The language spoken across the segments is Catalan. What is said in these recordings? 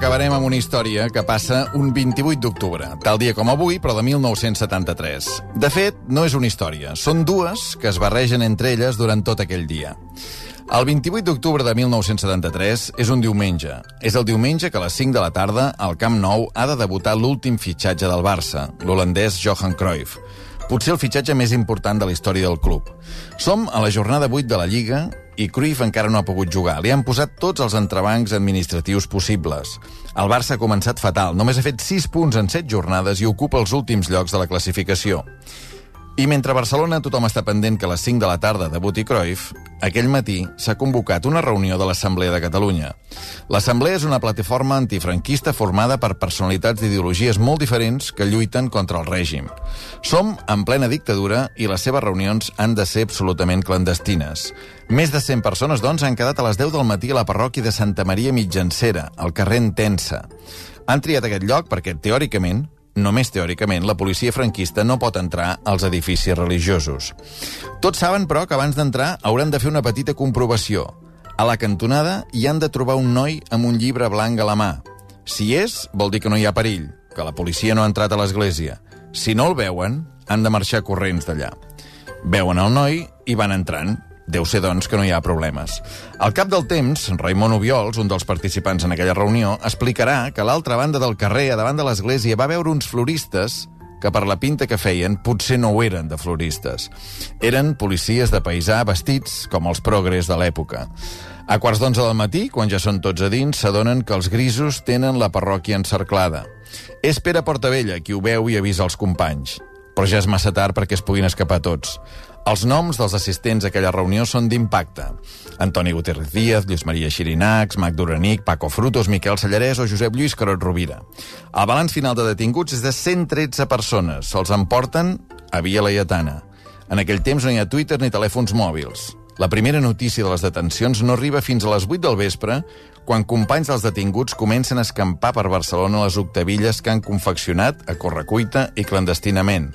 Acabarem amb una història que passa un 28 d'octubre, tal dia com avui, però de 1973. De fet, no és una història, són dues que es barregen entre elles durant tot aquell dia. El 28 d'octubre de 1973 és un diumenge. És el diumenge que a les 5 de la tarda al Camp Nou ha de debutar l'últim fitxatge del Barça, l'holandès Johan Cruyff. Potser el fitxatge més important de la història del club. Som a la jornada 8 de la Lliga i Cruyff encara no ha pogut jugar. Li han posat tots els entrebancs administratius possibles. El Barça ha començat fatal. Només ha fet 6 punts en 7 jornades i ocupa els últims llocs de la classificació. I mentre a Barcelona tothom està pendent que a les 5 de la tarda debuti Cruyff, aquell matí s'ha convocat una reunió de l'Assemblea de Catalunya. L'Assemblea és una plataforma antifranquista formada per personalitats d'ideologies molt diferents que lluiten contra el règim. Som en plena dictadura i les seves reunions han de ser absolutament clandestines. Més de 100 persones, doncs, han quedat a les 10 del matí a la parròquia de Santa Maria Mitjancera, al carrer Entensa. Han triat aquest lloc perquè, teòricament, només teòricament, la policia franquista no pot entrar als edificis religiosos. Tots saben, però, que abans d'entrar hauran de fer una petita comprovació. A la cantonada hi han de trobar un noi amb un llibre blanc a la mà. Si és, vol dir que no hi ha perill, que la policia no ha entrat a l'església. Si no el veuen, han de marxar corrents d'allà. Veuen el noi i van entrant. Deu ser, doncs, que no hi ha problemes. Al cap del temps, Raimon Obiols, un dels participants en aquella reunió, explicarà que a l'altra banda del carrer, a davant de l'església, va veure uns floristes que per la pinta que feien potser no ho eren de floristes. Eren policies de paisà vestits com els progres de l'època. A quarts d'onze del matí, quan ja són tots a dins, s'adonen que els grisos tenen la parròquia encerclada. És Pere Portavella qui ho veu i avisa els companys. Però ja és massa tard perquè es puguin escapar tots. Els noms dels assistents a aquella reunió són d'impacte. Antoni Gutiérrez Díaz, Lluís Maria Xirinacs, Mac Duranic, Paco Frutos, Miquel Sallarès o Josep Lluís Carot Rovira. El balanç final de detinguts és de 113 persones. Se'ls emporten a Via Laietana. En aquell temps no hi ha Twitter ni telèfons mòbils. La primera notícia de les detencions no arriba fins a les 8 del vespre, quan companys dels detinguts comencen a escampar per Barcelona les octavilles que han confeccionat a correcuita i clandestinament.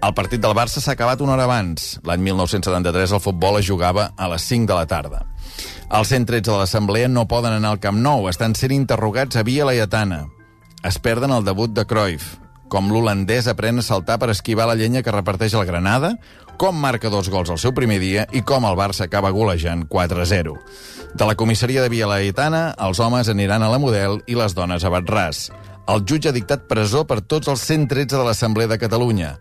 El partit del Barça s'ha acabat una hora abans. L'any 1973 el futbol es jugava a les 5 de la tarda. Els 113 de l'Assemblea no poden anar al Camp Nou, estan sent interrogats a Via Laietana. Es perden el debut de Cruyff, com l'holandès aprèn a saltar per esquivar la llenya que reparteix el Granada, com marca dos gols al seu primer dia i com el Barça acaba golejant 4-0. De la comissaria de Via Laietana, els homes aniran a la Model i les dones a Batràs. El jutge ha dictat presó per tots els 113 de l'Assemblea de Catalunya.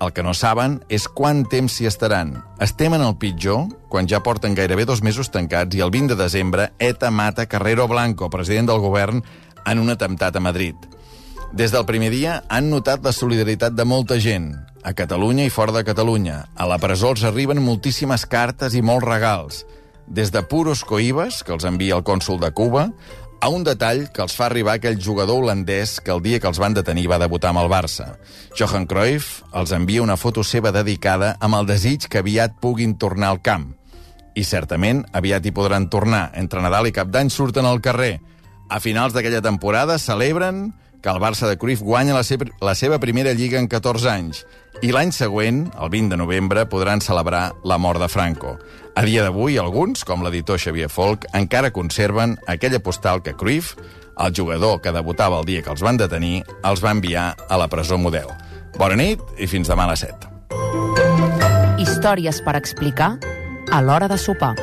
El que no saben és quant temps s'hi estaran. Estem en el pitjor, quan ja porten gairebé dos mesos tancats i el 20 de desembre ETA mata Carrero Blanco, president del govern, en un atemptat a Madrid. Des del primer dia han notat la solidaritat de molta gent, a Catalunya i fora de Catalunya. A la presó els arriben moltíssimes cartes i molts regals, des de puros coibes, que els envia el cònsul de Cuba, a un detall que els fa arribar aquell jugador holandès que el dia que els van detenir va debutar amb el Barça. Johan Cruyff els envia una foto seva dedicada amb el desig que aviat puguin tornar al camp. I certament aviat hi podran tornar. Entre Nadal i Cap d'Any surten al carrer. A finals d'aquella temporada celebren que el Barça de Cruyff guanya la, seva, la seva primera lliga en 14 anys i l'any següent, el 20 de novembre, podran celebrar la mort de Franco. A dia d'avui, alguns, com l'editor Xavier Folk, encara conserven aquella postal que Cruyff, el jugador que debutava el dia que els van detenir, els va enviar a la presó model. Bona nit i fins demà a les 7. Històries per explicar a l'hora de sopar.